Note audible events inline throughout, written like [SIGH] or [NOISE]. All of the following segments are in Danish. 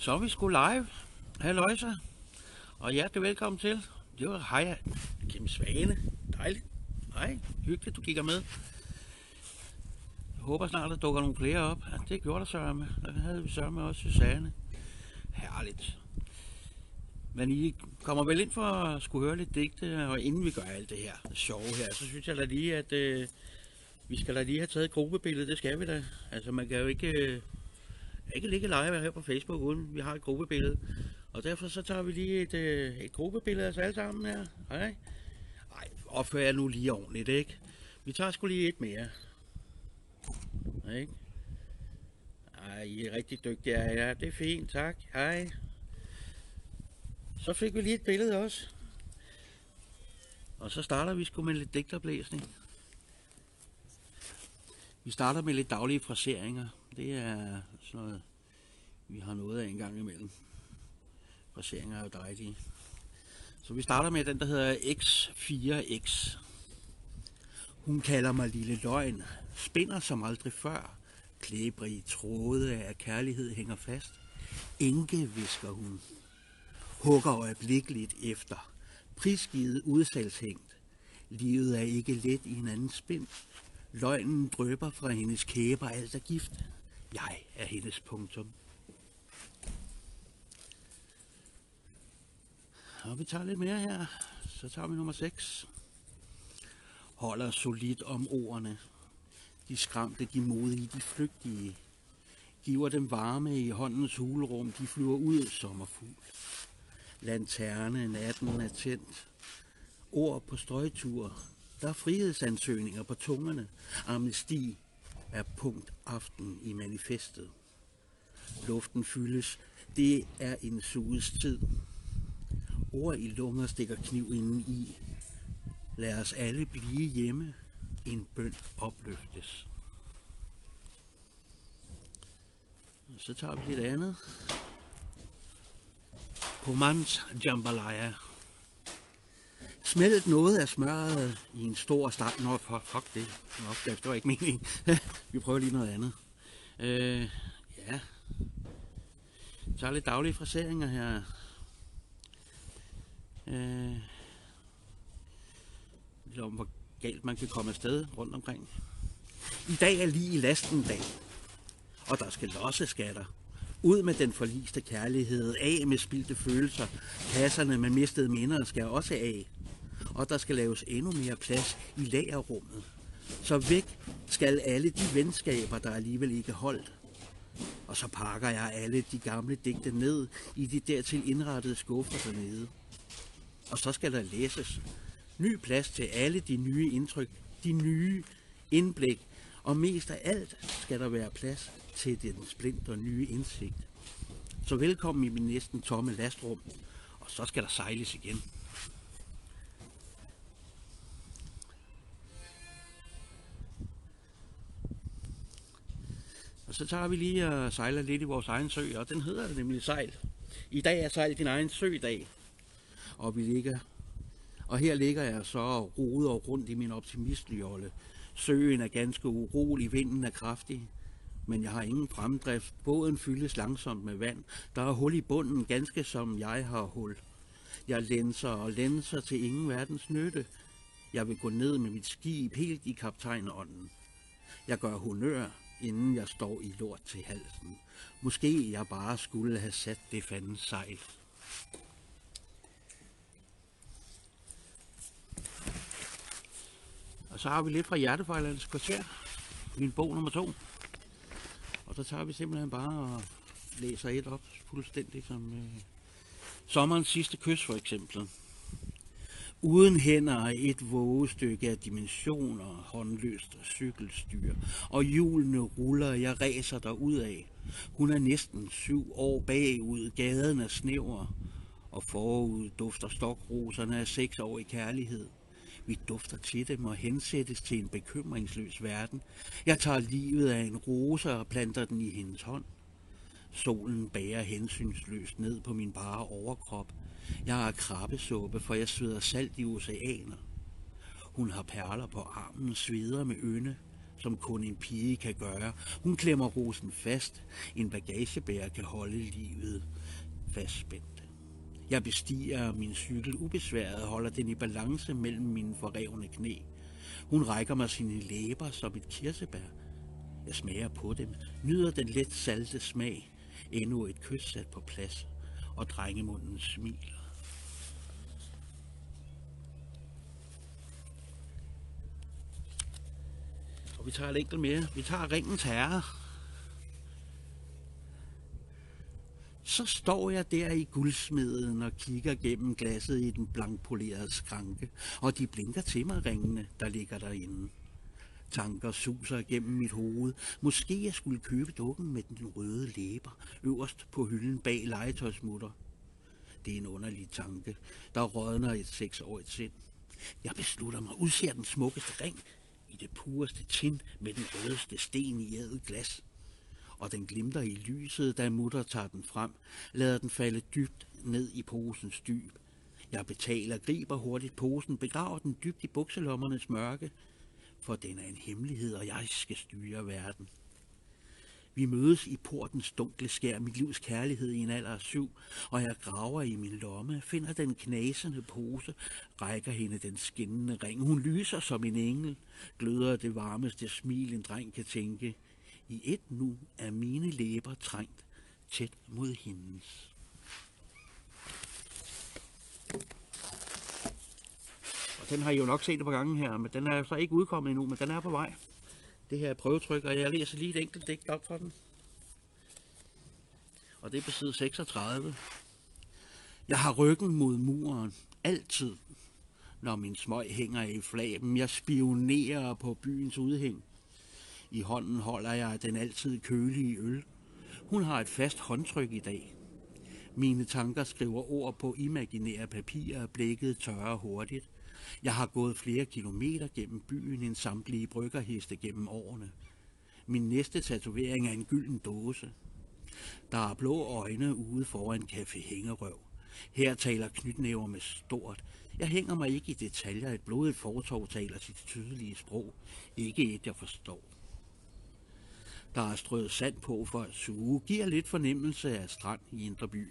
Så er vi sgu live. Halløjsa. Og hjertelig velkommen til. Det var hej, Kim Svane. Dejligt. Hej, hyggeligt, du kigger med. Jeg håber snart, der dukker nogle flere op. Ja, det gjorde der Sørme. Der havde vi Sørme også Susanne. Herligt. Men I kommer vel ind for at skulle høre lidt digte, og inden vi gør alt det her sjove her, så synes jeg da lige, at øh, vi skal da lige have taget et gruppebillede. Det skal vi da. Altså, man kan jo ikke, øh, ikke ligge live her på Facebook, uden vi har et gruppebillede. Og derfor så tager vi lige et, øh, et gruppebillede af os alle sammen her. Hej. Ej, opfører jeg nu lige ordentligt, ikke? Vi tager sgu lige et mere. Ikke? Ej, I er rigtig dygtige. Ja, ja, det er fint, tak. Hej. Så fik vi lige et billede også. Og så starter vi sgu med lidt digterblæsning. Vi starter med lidt daglige fraseringer. Det er sådan noget, vi har noget af en gang imellem. Fraseringer er jo dejlige. Så vi starter med den, der hedder X4X. Hun kalder mig lille løgn, spinder som aldrig før. Klæbrige tråde af kærlighed hænger fast. Enke, visker hun. Hugger øjeblikkeligt efter. Prisgivet udsalgshængt. Livet er ikke let i en anden spind. Løgnen drøber fra hendes kæber, alt er gift. Jeg er hendes punktum. Og vi tager lidt mere her. Så tager vi nummer 6. Holder solidt om ordene. De skræmte, de modige, de flygtige. Giver dem varme i håndens hulrum. De flyver ud sommerfugl. Lanterne, natten er tændt. Ord på strøgtur. Der er frihedsansøgninger på tungerne. Amnesti er punkt aften i manifestet. Luften fyldes. Det er en suges tid. Ord i lunger stikker kniv inden i. Lad os alle blive hjemme. En bøn opløftes. Så tager vi et andet. Pomans jambalaya smeltet noget af smøret i en stor stang. Nå, fuck, fuck det. Nå, det var ikke meningen. [LAUGHS] vi prøver lige noget andet. Øh, ja. Så er lidt daglige fraseringer her. Øh, lidt om, hvor galt man kan komme afsted rundt omkring. I dag er lige i lasten dag, og der skal losse skatter. Ud med den forliste kærlighed, af med spildte følelser. Kasserne med mistede minder skal også af. Og der skal laves endnu mere plads i lagerrummet. Så væk skal alle de venskaber, der alligevel ikke holdt. Og så pakker jeg alle de gamle digte ned i de dertil indrettede skuffer dernede. Og så skal der læses. Ny plads til alle de nye indtryk, de nye indblik. Og mest af alt skal der være plads til den splinter nye indsigt. Så velkommen i min næsten tomme lastrum. Og så skal der sejles igen. Og så tager vi lige og sejler lidt i vores egen sø, og den hedder nemlig Sejl. I dag er Sejl din egen sø-dag. og vi ligger og her ligger jeg så og roder rundt i min optimistjolle. Søen er ganske urolig, vinden er kraftig, men jeg har ingen fremdrift. Båden fyldes langsomt med vand. Der er hul i bunden, ganske som jeg har hul. Jeg lænser og lænser til ingen verdens nytte. Jeg vil gå ned med mit skib helt i kaptajnånden. Jeg gør honør, inden jeg står i lort til halsen. Måske jeg bare skulle have sat det fanden sejl. Og så har vi lidt fra Hjertefejlernes kvarter, min bog nummer to. Og så tager vi simpelthen bare og læser et op, fuldstændig som øh, sommerens sidste kys for eksempel. Uden hænder er et vågestykke af dimensioner, håndløst og cykelstyr, og hjulene ruller, jeg ræser der ud af. Hun er næsten syv år bagud, gaden er snæver, og forud dufter stokroserne af seks år i kærlighed. Vi dufter til dem og hensættes til en bekymringsløs verden. Jeg tager livet af en rose og planter den i hendes hånd. Solen bærer hensynsløst ned på min bare overkrop. Jeg har krabbesuppe, for jeg sveder salt i oceaner. Hun har perler på armen, sveder med ynde. som kun en pige kan gøre. Hun klemmer rosen fast. En bagagebærer kan holde livet fastspændt. Jeg bestiger min cykel ubesværet og holder den i balance mellem mine forrevne knæ. Hun rækker mig sine læber som et kirsebær. Jeg smager på dem, nyder den let salte smag, endnu et kys sat på plads, og drengemunden smiler. Og vi tager et enkelt mere. Vi tager ringens herre. Så står jeg der i guldsmeden og kigger gennem glasset i den blankpolerede skranke, og de blinker til mig ringene, der ligger derinde. Tanker suser gennem mit hoved. Måske jeg skulle købe dukken med den røde læber øverst på hylden bag legetøjsmutter. Det er en underlig tanke, der rådner et seksårigt sind. Jeg beslutter mig, udser den smukkeste ring i det pureste tin med den rødeste sten i ædet glas. Og den glimter i lyset, da mutter tager den frem, lader den falde dybt ned i posens dyb. Jeg betaler, griber hurtigt posen, begraver den dybt i bukselommernes mørke, for den er en hemmelighed, og jeg skal styre verden. Vi mødes i portens dunkle skær, mit livs kærlighed i en alder af syv, og jeg graver i min lomme, finder den knasende pose, rækker hende den skinnende ring. Hun lyser som en engel, gløder det varmeste smil, en dreng kan tænke. I et nu er mine læber trængt tæt mod hendes. Den har I jo nok set et par gange her, men den er så ikke udkommet endnu, men den er på vej. Det her er prøvetryk, og jeg læser lige et enkelt digt op for den. Og det er på side 36. Jeg har ryggen mod muren, altid, når min smøg hænger i flaben. Jeg spionerer på byens udhæng. I hånden holder jeg den altid kølige øl. Hun har et fast håndtryk i dag. Mine tanker skriver ord på imaginære papirer, blikket tørrer hurtigt. Jeg har gået flere kilometer gennem byen end samtlige bryggerheste gennem årene. Min næste tatovering er en gylden dåse. Der er blå øjne ude foran Café Hængerøv. Her taler knytnæver med stort. Jeg hænger mig ikke i detaljer. Et blodet fortov taler sit tydelige sprog. Ikke et, jeg forstår. Der er strøget sand på for at suge. Giver lidt fornemmelse af strand i Indre By.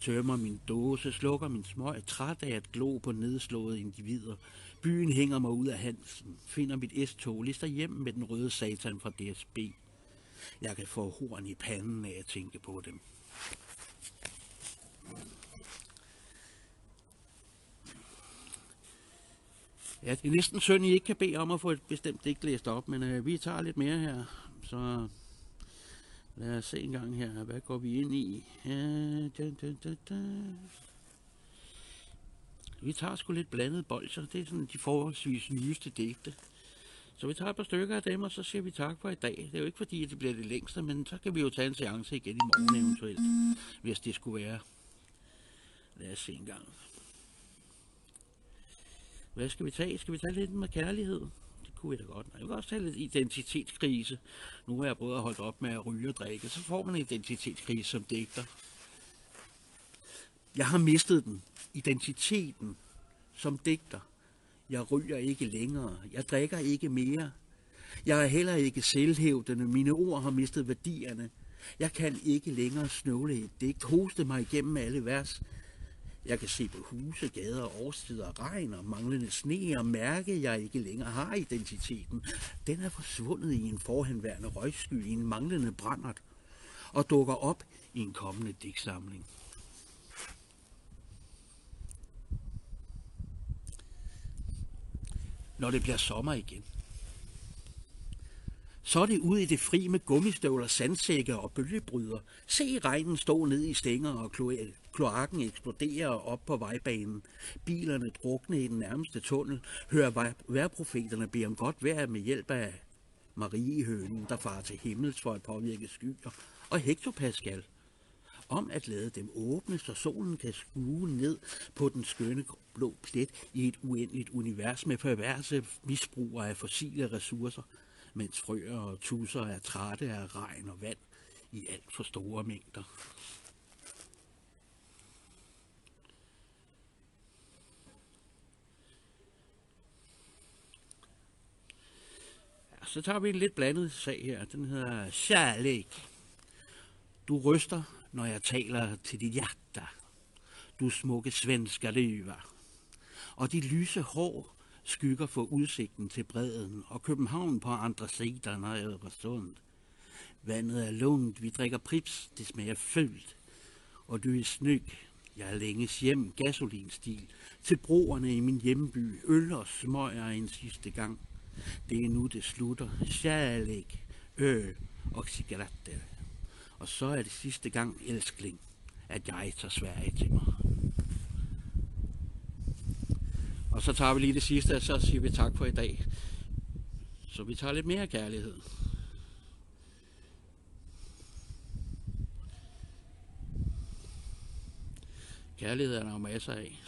Tømmer min dåse, slukker min smøg, træt af at glo på nedslåede individer. Byen hænger mig ud af halsen, finder mit S-tog, lister hjem med den røde satan fra DSB. Jeg kan få horn i panden af at tænke på dem. Ja, det er næsten synd, I ikke kan bede om at få et bestemt digt læst op, men øh, vi tager lidt mere her. Så lad os se en gang her, hvad går vi ind i? Ja, da, da, da, da. Vi tager sgu lidt blandet bolcher. Det er sådan de forholdsvis nyeste digte. Så vi tager et par stykker af dem, og så siger vi tak for i dag. Det er jo ikke fordi, at det bliver det længste, men så kan vi jo tage en seance igen i morgen eventuelt, hvis det skulle være. Lad os se en gang. Hvad skal vi tage? Skal vi tage lidt med kærlighed? Kunne vi da godt. Jeg kan også have lidt identitetskrise. Nu har jeg både holdt op med at ryge og drikke, så får man en identitetskrise som digter. Jeg har mistet den. Identiteten som digter. Jeg ryger ikke længere. Jeg drikker ikke mere. Jeg er heller ikke selvhævdende. Mine ord har mistet værdierne. Jeg kan ikke længere snøvle et digt, hoste mig igennem alle vers. Jeg kan se på huse, gader, årstider, regn og manglende sne og mærke, at jeg ikke længere har identiteten. Den er forsvundet i en forhenværende røgsky, i en manglende brændert, og dukker op i en kommende digtsamling. Når det bliver sommer igen, så er det ud i det fri med gummistøvler, sandsække og bølgebryder. Se regnen stå ned i stænger og kloakken eksploderer op på vejbanen. Bilerne drukne i den nærmeste tunnel. Hører vejrprofeterne bede om godt vejr med hjælp af Mariehønen, der farer til himmels for at påvirke skyer. Og Hektopascal om at lade dem åbne, så solen kan skue ned på den skønne blå plet i et uendeligt univers med perverse misbrugere af fossile ressourcer – mens frøer og tusser er trætte af regn og vand i alt for store mængder. Så tager vi en lidt blandet sag her. Den hedder Kærlæg. Du ryster, når jeg taler til dit hjerte. Du smukke svenske løver. Og dit lyse hår skygger for udsigten til bredden, og København på andre sider af Øresund. Vandet er lunt, vi drikker prips, det smager følt. Og du er snyg, jeg længes hjem, gasolinstil, til broerne i min hjemby, øl og smøger en sidste gang. Det er nu, det slutter. Kærlæg, øl og cigaretter. Og så er det sidste gang, elskling, at jeg tager Sverige til mig. Og så tager vi lige det sidste, og så siger vi tak for i dag. Så vi tager lidt mere kærlighed. Kærlighed er der jo masser af.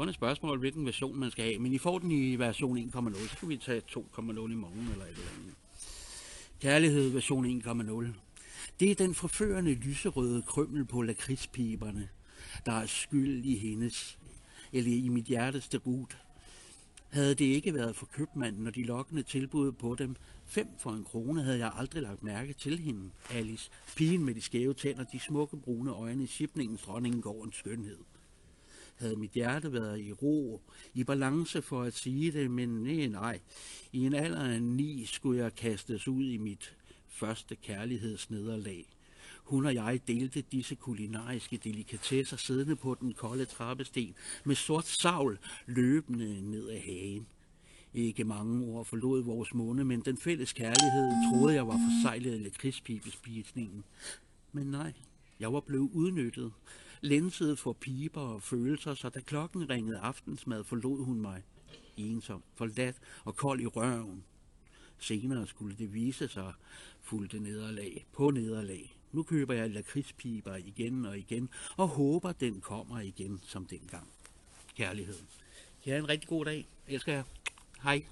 Kun et spørgsmål, hvilken version man skal have. Men I får den i version 1.0, så kan vi tage 2.0 i morgen eller et eller andet. Kærlighed version 1.0. Det er den forførende lyserøde krømmel på lakridspiberne, der er skyld i hendes, eller i mit hjertes debut. Havde det ikke været for købmanden og de lokkende tilbud på dem, fem for en krone, havde jeg aldrig lagt mærke til hende, Alice. Pigen med de skæve tænder, de smukke brune øjne, shipningens dronningen går en skønhed. Havde mit hjerte været i ro, i balance for at sige det, men nej, nej. I en alder af ni skulle jeg kastes ud i mit første kærlighedsnederlag. Hun og jeg delte disse kulinariske delikatesser siddende på den kolde trappesten med sort savl løbende ned ad hagen. Ikke mange ord forlod vores munde, men den fælles kærlighed troede jeg var forsejlet af lakridspibespisningen. Men nej, jeg var blevet udnyttet, Lænsede for piber og følelser, så da klokken ringede aftensmad, forlod hun mig. Ensom, forladt og kold i røven. Senere skulle det vise sig fulgte nederlag på nederlag. Nu køber jeg lakridspiber igen og igen, og håber, den kommer igen som dengang. Kærligheden. Ja, en rigtig god dag. Elsker jer. Hej.